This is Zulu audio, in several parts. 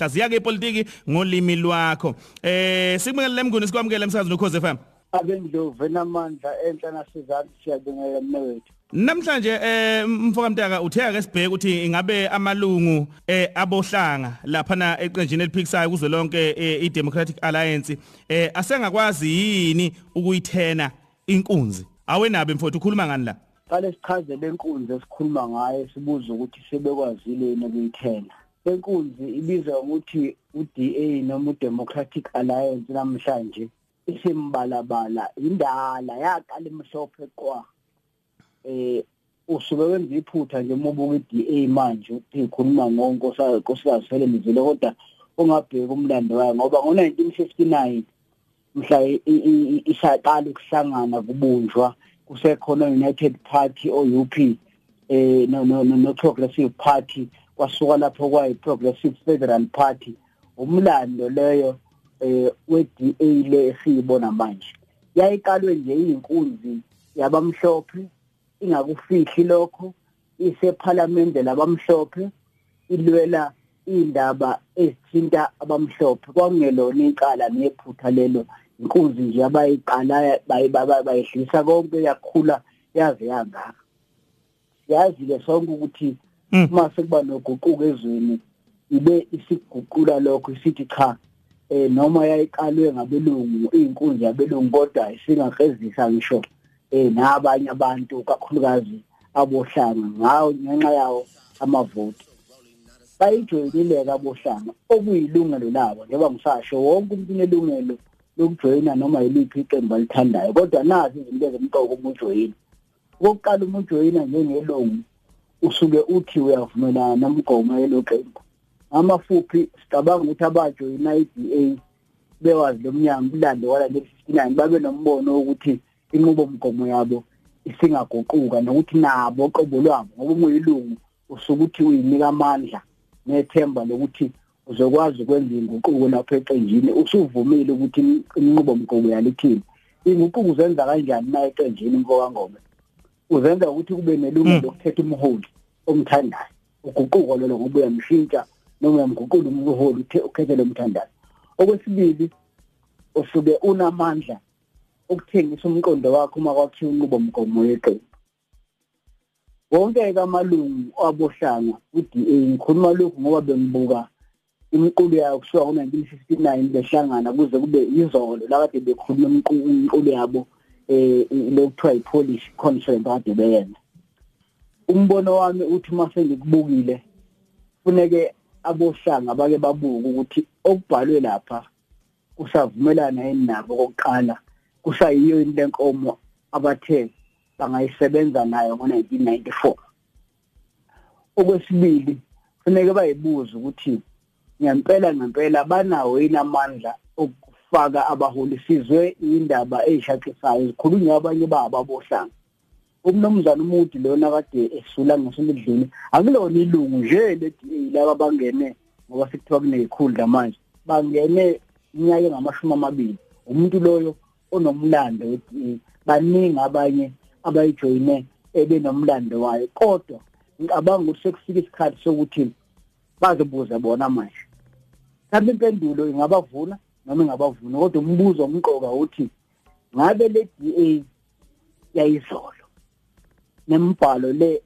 hlaziya ke ipolitiki ngolimi lwakho. Eh sikubekele lemnguni sikwamukele emsakazi nokhoze FM abendlovu enamandla enhla nasizathu siyabingelela mnewethu. Namhlanje eh mfoka Mtaka uthe ake sibheke ukuthi ingabe amalungu eh abohlanga lapha na eqenjini eliphikisayo kuze lonke eh, iDemocratic Alliance eh asengakwazi yini ukuyithena inkunzi? Awenabe mfowethu ukhuluma ngani la? Qale sichaze lenkunzi esikhuluma ngayo sibuza ukuthi sebekwazile yini ukuyithena. Lenkunzi ibizwa ukuthi uDA noma uDemocratic Alliance namhlanje isimbalabala indala yaqala imhlophe kwa eh usuke wenza iphutha nje uma ubuka i-DA manje ukuthi ikhuluma ngonkosikazi Helen Zille kodwa ungabheka umlando wayo ngoba ngo1959 mhla ishaqala ukuhlangana kubunjwa kusekhona United Party o UP eh no no no Progressive Party kwasuka lapho kwayi Progressive Federal Party umlando leyo eh we-DA le esiyibona manje yayiqalwe nje iyinkunzi yabamhlophe ingakufihli lokho isephalamende labamhlophe ilwela indaba ezithinta abamhlophe kwakungelona inkala nephutha lelo inkunzi nje abayiqala bayehlisa konke yakhula yaze yangaka siyazi ke sonke ukuthi Mm. Uma sekuba noguquko ezweni ibe isiguqula lokho isithi cha eh noma yayiqalwe ngabelungu inkunzi yabelungu kodwa isingaqezisa ngisho eh nabanye abantu kakhulukazi abohlanga ngawo ngenxa yawo amavoti. Bayijoyinile abohlanga okuyilungelo labo njengoba ngisasho wonke umuntu unelungelo lokujoyina noma yiliphi iqembu alithandayo kodwa nazi izinto ezimqoko uma ujoyina. Okokuqala uma ujoyina njengelungu usuke uthi uyavumelana nomgomo yeloqembu amafuphi sicabanga ukuthi abajoyina i-DA bewazi lo mnyango ulando wala le-59 babe nombono ukuthi inqubomgomo yabo isingaguquka nokuthi nabo qobo lwabo ngoba umuyilungu usuke uthi uyinika amandla nethemba lokuthi uzokwazi ukwenza inguquko lapho eqenjini. Usuvumile ukuthi inqubomgomo yalithini? Inguquko uzenza kanjani na eqenjini mfoka ngome uzenza ukuthi kube nelungelo lokuthetha umholi omthandayo. Uguquko lolo ngoba uyamshintsha noma uyamguqula umholi ukhethe lo mthandayo okwesibili usuke unamandla ukuthengisa umqondo wakho uma kwakhiwa inqubomgomo yeqembu. Wonke amalungu abohlanga ku-DA ngikhuluma lokhu ngoba bengibuka imiqulu yayo kusuka ngo-1959 behlangana kuze kube izolo lakade bekhuluma imiqulu yabo eh lokuthiwa yi-polish conference kade beyenza. Umbono wami uthi uma sengikubukile funeke abohlanga bake babuke ukuthi okubhalwe lapha kusavumelana yini nabo kokuqala kusayiyo into lenkomo abathe bangayisebenza nayo ngo1994 okwesibili funeke bayibuza ukuthi ngempela ngempela banawo yini amandla okufaka abaholi sizwe indaba ezishaqisayo zikhulunywa abanye babo abohlanga. Umnomzana umuthi lona kade esula ngesonto edlule akulona ilungu nje le laba bangene ngoba sekuthiwa kuneyikhundla manje bangene iminyaka engamashumi amabili. Umuntu loyo onomlando baningi abanye abayijoyine ebenomlando wayo kodwa ngicabanga ukuthi sekufika isikhathi sokuthi bazobuza bona manje. Mhlawumbe impendulo ingabavuna noma ingabavuna kodwa umbuzo omqoka uthi ngabe le DA yayizolo? Nembhalo le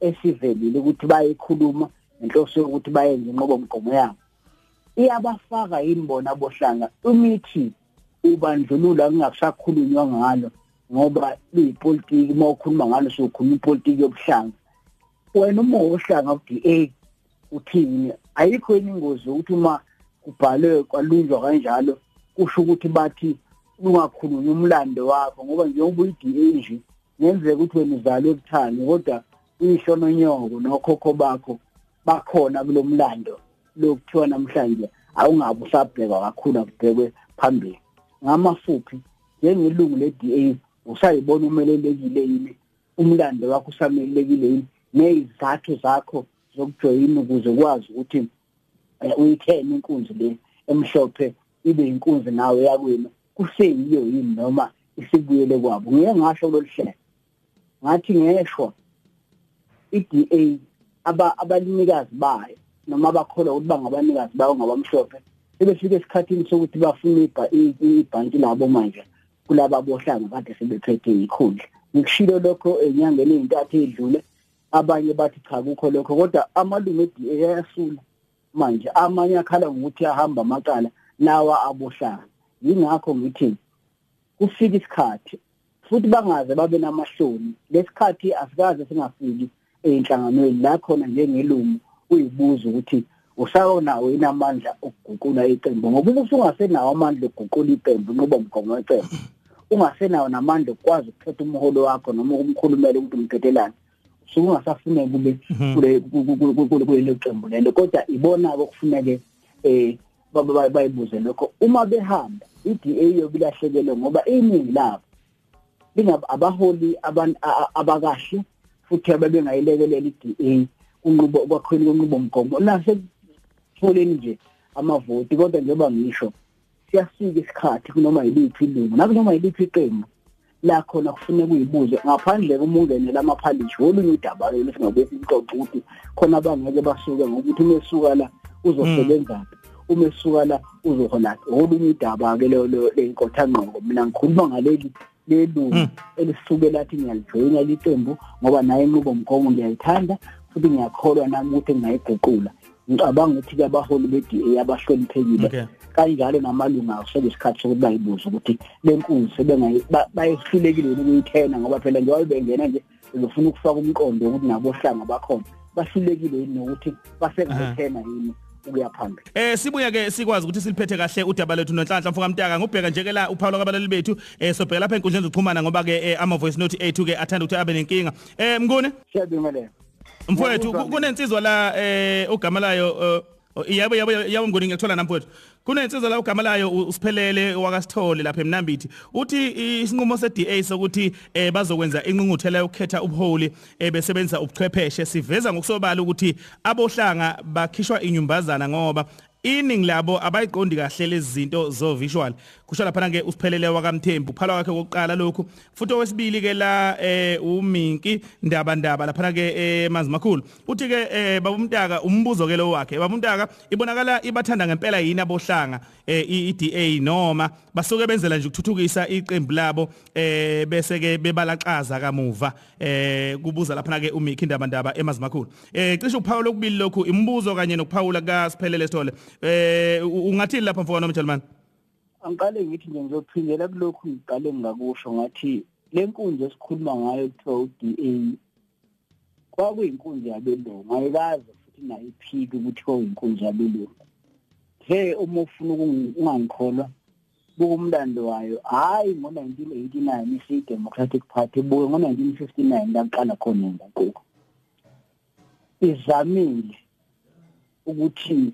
esivelile ukuthi bayikhuluma nenhloso yokuthi bayenze inqobomgomo yabo. Iyabafaka yini bona bohlanga? Umithi ubandlululo kungasakhulunywa ngalo ngoba liyipolitiki uma ukhuluma ngalo sokhuluma ipolitiki yobuhlanga. Wena uma wohlanga ku-DA uthini? Ayikho ingozi ukuthi uma kubhalwe kwalunjwa kanjalo kusho ukuthi bathi ungakhulunywa umlando wakho ngoba njengoba uyi-DA nje ngenzeka ukuthi wena uzalwe ebuthani kodwa uyihlononyoko nokhokho bakho bakhona kulo mlando lokuthiwa namhlanje awungabe usabhekwa kakhulu akubhekwe phambili. Ngamafuphi njengelungu le-DA usayibona umelelekile yini? Umlando wakho usamelelekile yini? Nezizathu zakho zokujoyina ukuze ukwazi ukuthi uyithene inkunzi le emhlophe ibe inkunzi nawe yakwenu kuseyiyo yini noma isibuyele kwabo? Ngeke ngasho loluhlelo ngathi ngeshwa i-DA aba abalinikazi bayo noma bakholwa ukuthi bangabanikazi bawo ngabamhlophe sebefika esikhathini sokuthi bafuna ibhanti labo manje kulaba bohlanga kade sebephethe ikhundla. Ngikushilo lokho enyangeni ezintathu edlule abanye bathi cha kukho lokho kodwa amalungu e-DA ayasula. Manje. Amanye akhala ngokuthi ahamba amacala lawa abohlanga yingakho ngithi kufika isikhathi futhi bangaze babe namahloni. Lesikhathi asikaze singafiki enhlanganweni la khona njengelungu uyibuza ukuthi usayonawo inamandla okuguqula iqembu ngoba uma usungasenawo amandla okuguqula iqembu nqoba umgomo weqembu. Ungasenawo namandla okwazi ukukhetha umholo wakho noma umkhulumele ukuthi umkhethelane usuke ungasafuneki kube kule kule qembu lelo kodwa ibona ke okufuneke eh bayibuze lokho. Uma behamba iDA yobilahlekelwe ngoba iningi labo lingaba abaholi abakahle futhi ababengayilekelela iDA kunqubo kwakhona kunqubo mgomo nase tholeni nje amavoti kodwa njengoba ngisho siyafika isikhathi kunoma yiliphi ilungu nakunoma yiliphi iqembu la khona kufuneka uyibuze ngaphandle komungenela amaphalishi olunye udaba lo singabuye sixoxe ukuthi khona abangeke basuke ngokuthi uma esuka la uzosebenzaphi uma esuka la uzohola olunye udaba ke lo lenkotha ngqo mina ngikhuluma ngaleli lelungu hmm. elisuke lathi ngiyalijoyina liqembu ngoba naye inqubo mgomo ngiyayithanda futhi ngiyakholwa nami ukuthi ngingayiguqula ngicabanga ukuthi abaholi be-DA abahloniphekile. Kanjalo namalunga akusenesikhathi sokuthi bayibuze ukuthi le nkunzi bayehlulekile ukuyithena ngoba phela njengoba bengena nje bezofuna ukufaka umqondo wokuthi nabohlanga bakhona. Bahlulekile yini nokuthi basengayithena yini ukuya phambili? Eh sibuya ke sikwazi ukuthi siliphethe kahle udaba lethu nonhlanhla mfoka mtaka. Ngubheka nje ke la uPaulo kabalali bethu. Eh sobheka lapha enkundleni zokuxhumana ngoba ke eh, ama voice note ethu ke athanda ukuthi abe nenkinga. Eh mngune siyabingelela mfowethu kunensizwa la eh ugama layo eh, yabo yabo yabo mnguni ngiyathola namfowethu kunensizwa la ugama layo usiphelele wakasithole lapha emnambithi. Uthi isinqumo seDA sokuthi eh bazokwenza inqunquthela yokukhetha ubuholi eh besebenzisa ubuchwepheshe siveza ngokusobala ukuthi abohlanga bakhishwa inyumbazana ngoba iningi labo abayiqondi kahle lezi zinto zo visual kusho lapha ke usiphelele wakamthembu. Phala wakhe kokuqala lokhu. Futhi owesibili ke la eh uminki ndaba ndaba lapha ke emanzi makhulu uthi ke eh babumntaka umbuzo ke lo wakhe. Babumntaka ibonakala ibathanda ngempela yini abohlanga eh iDA noma basuke benzela nje ukuthuthukisa iqembu labo eh bese ke bebalaxaza kamuva eh kubuza lapha ke uMiki indaba ndaba emazi makhulu eh cishe ukuphawula okubili lokhu imibuzo kanye nokuphawula kaSiphelele Sithole. Eh ungathini lapha mfowethu nomjalmani angiqale ngithi nje ngizophindela kulokhu ngiqale ngakusho ngathi le nkunzi esikhuluma ngayo kuthiwa u-DA kwakuyinkunzi yabelungu ayikaze futhi nayo iphike ukuthi kwakuyinkunzi yabelungu. He uma ufuna ungangikholwa kukumlando wayo hayi ngo-1989 isiyi-democratic party buye ngo-1959 laqala khona inguquko izamile ukuthi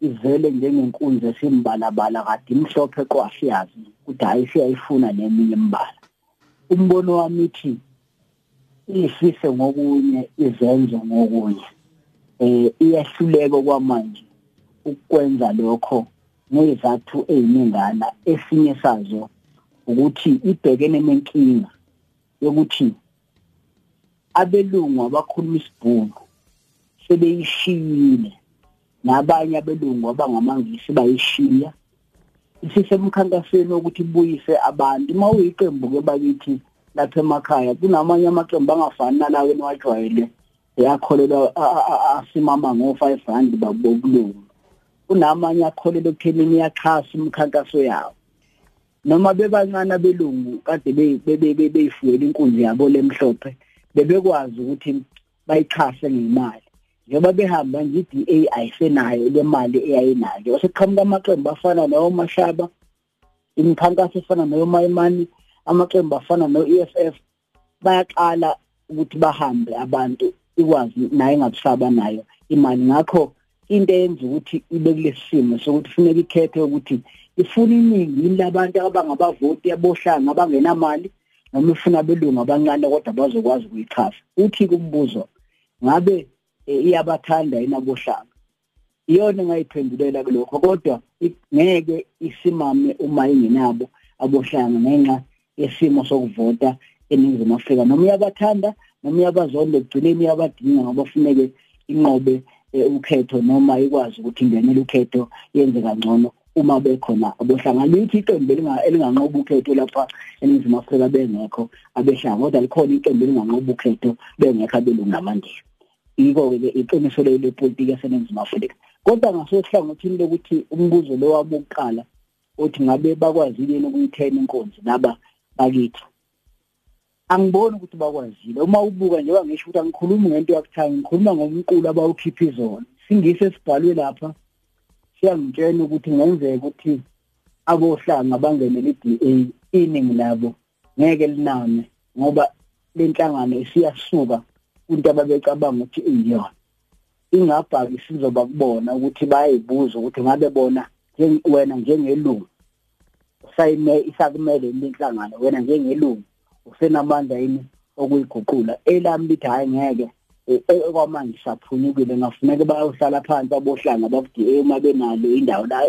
ivele njengenkunzi esimbalabala kade imhlophe kwasiyazi ukuthi hayi siyayifuna neminye imbala. Umbono wami ithi ifise ngokunye izenzo ngokunye. Eh iyahluleka kwamanje ukwenza lokho ngezathu eziningana esinye sazo ukuthi ibhekene nenkinga yokuthi abelungu abakhuluma isibhunu sebeyishiyile. Nabanye abelungu abangamangisi bayishiya. Isisemkhankasweni wokuthi ibuyise abantu uma uyiqembu ke bakithi lapha emakhaya kunamanye amaqembu angafani nalawo eniwajwayele yakholelwa asimama ngo-five rand babobulungu. Kunamanye akholelwa ekuthenini iyaxhasa umkhankaso yawo noma bebancane abelungu kade beyifuyela inkunzi yabo lemhlophe bebekwazi ukuthi bayixhase ngemali. Njengoba behamba nje i-DA ayisenayo le mali eyayinayo. Osekuqhamuka amaqembu afana nawo mashaba imikhankaso efana nayo mayimani amaqembu afana no-EFF bayaqala ukuthi bahambe abantu ikwazi naye ngabusaba nayo imali. Ngakho into eyenza ukuthi ibe kulesi simo sokuthi kufuneka ikhethe ukuthi ifuna iningi yini labantu abangabavoti abohlanga abangenamali noma ifuna belungu abancane kodwa bazokwazi ukuyichaza uthi kumbuzo ngabe iyabathanda inabohlanga iyona engayiphendulela kulokho kodwa ngeke isimame uma ingenabo abohlanga ngenxa yesimo sokuvota eningizimu Afrika. Noma uyabathanda noma uyabazonda ekugcineni uyabadinga ngoba kufuneke inqobe ukhetho noma ikwazi ukuthi ingenele ukhetho yenze kangcono uma bekhona abohlanga. Lithi iqembu elinganqoba ukhetho lapha eningizimu Afrika bengekho abehlanga kodwa likhona iqembu elinganqoba ukhetho bengekho abelungu namandla yiko-ke iqiniso lepolitiki yaseningizimu Afrika. Kodwa ngasohlangothini lokuthi umbuzo lo wabo wokuqala othi ngabe bakwazile ukuyithena inkonzi laba bakithi? Angiboni ukuthi bakwazile. Uma ubuka njengoba ngisho ukuthi angikhulumi ngento yakuthanga ngikhuluma ngomqulu abawukhipha izona singise sibhalwe lapha siyangitshela ukuthi ngenzeka ukuthi abohlanga bangenele i-DA iningi labo. Ngeke liname ngoba lenhlangano isiyasuka. Into ababecabanga ukuthi iyona. Ingabhaki sizoba kubona ukuthi bayibuza ukuthi ngabe bona wena njengelungu sayime isakumele lenhlangano wena njengelungu usenamandla yini okuyiguqula? Elami lithi hayi ngeke kwamanje saphunyukile ngafuneka bayohlala phansi abohlanga bakuDA uma benalo indawo la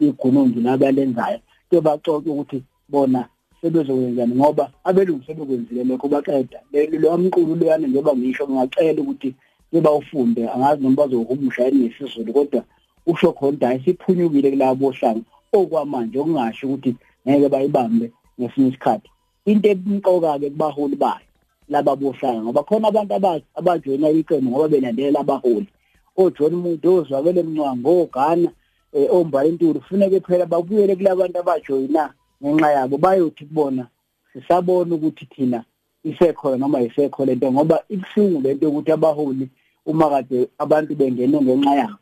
igununzi labalenzayo ke baxoxe ukuthi bona sebezokwenzani ngoba abelungu sebekwenzile lokho baqeda. Lo mqulu leyana njengoba ngisho ngingacela ukuthi bebawufunde angazi noma bazohumusha yini ngesizulu kodwa usho khona hayi siphunyukile kulabo ohlanga okwamanje okungasho ukuthi ngeke bayibambe ngesinye isikhathi. Into emqoka ke kubaholi bayo laba bohlanga ngoba khona abantu abajoyina iqembu ngoba belandelela abaholi. oJohn Muntu ozwakele emncwango ogana ombhala intuli kufuneka phela babuyele kulabantu abajoyina ngenxa yabo bayothi kubona sisabona ukuthi thina isekhona noma isekho lento ngoba ibuhlungu lento ukuthi abaholi uma kade abantu bengene ngenxa yabo.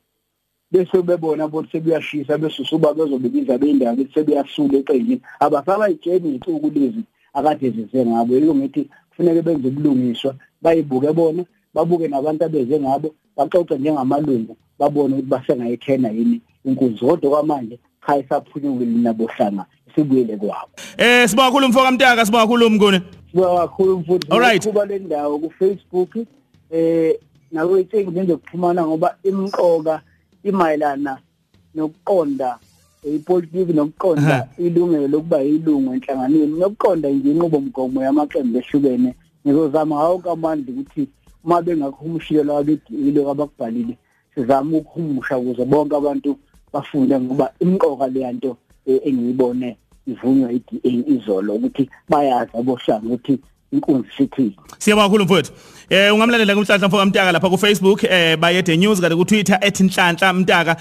Bese bebona bona sebuyashisa bese usuba bezobikiza bendaba bese sebeyasula eqenjini. Abasabayitsheni icuku lezi akade zize ngabo. Yilo ngithi kufanele benze ubulungiswa bayibuke bona babuke nabantu abeze ngabo baxoxe njengamalungu babone ukuthi basengayithena yini inkunzi. Kodwa kwamanje cha isaphunyukile nabohlanga sibuyele kwabo. Eh sibonga kakhulu mfoka mtaka sibonga kakhulu mnguni. Sibonga kakhulu mfuthu kuba le ndawo ku Facebook eh nawe icingo nje ukuxhumana ngoba imqoka imayelana nokuqonda ipolitiki nokuqonda ilungelo lokuba yilungu enhlanganweni nokuqonda nje inqubomgomo yamaqembu ehlukene. Ngizozama ngawo kamandla ukuthi uma bengakuhumushile lawa bedilo abakubhalile sizama ukuhumusha ukuze bonke abantu bafunde ngoba imqoka leyanto engiyibone ivunywa i-DA izolo ukuthi bayazi abohlanga ukuthi inkunzi sithi siyabonga kakhulu mfowethu. Eh ungamlalela kumhlanhla mfoka mtaka lapha ku Facebook eh bayede news kanti ku Twitter @nhlanhla mtaka.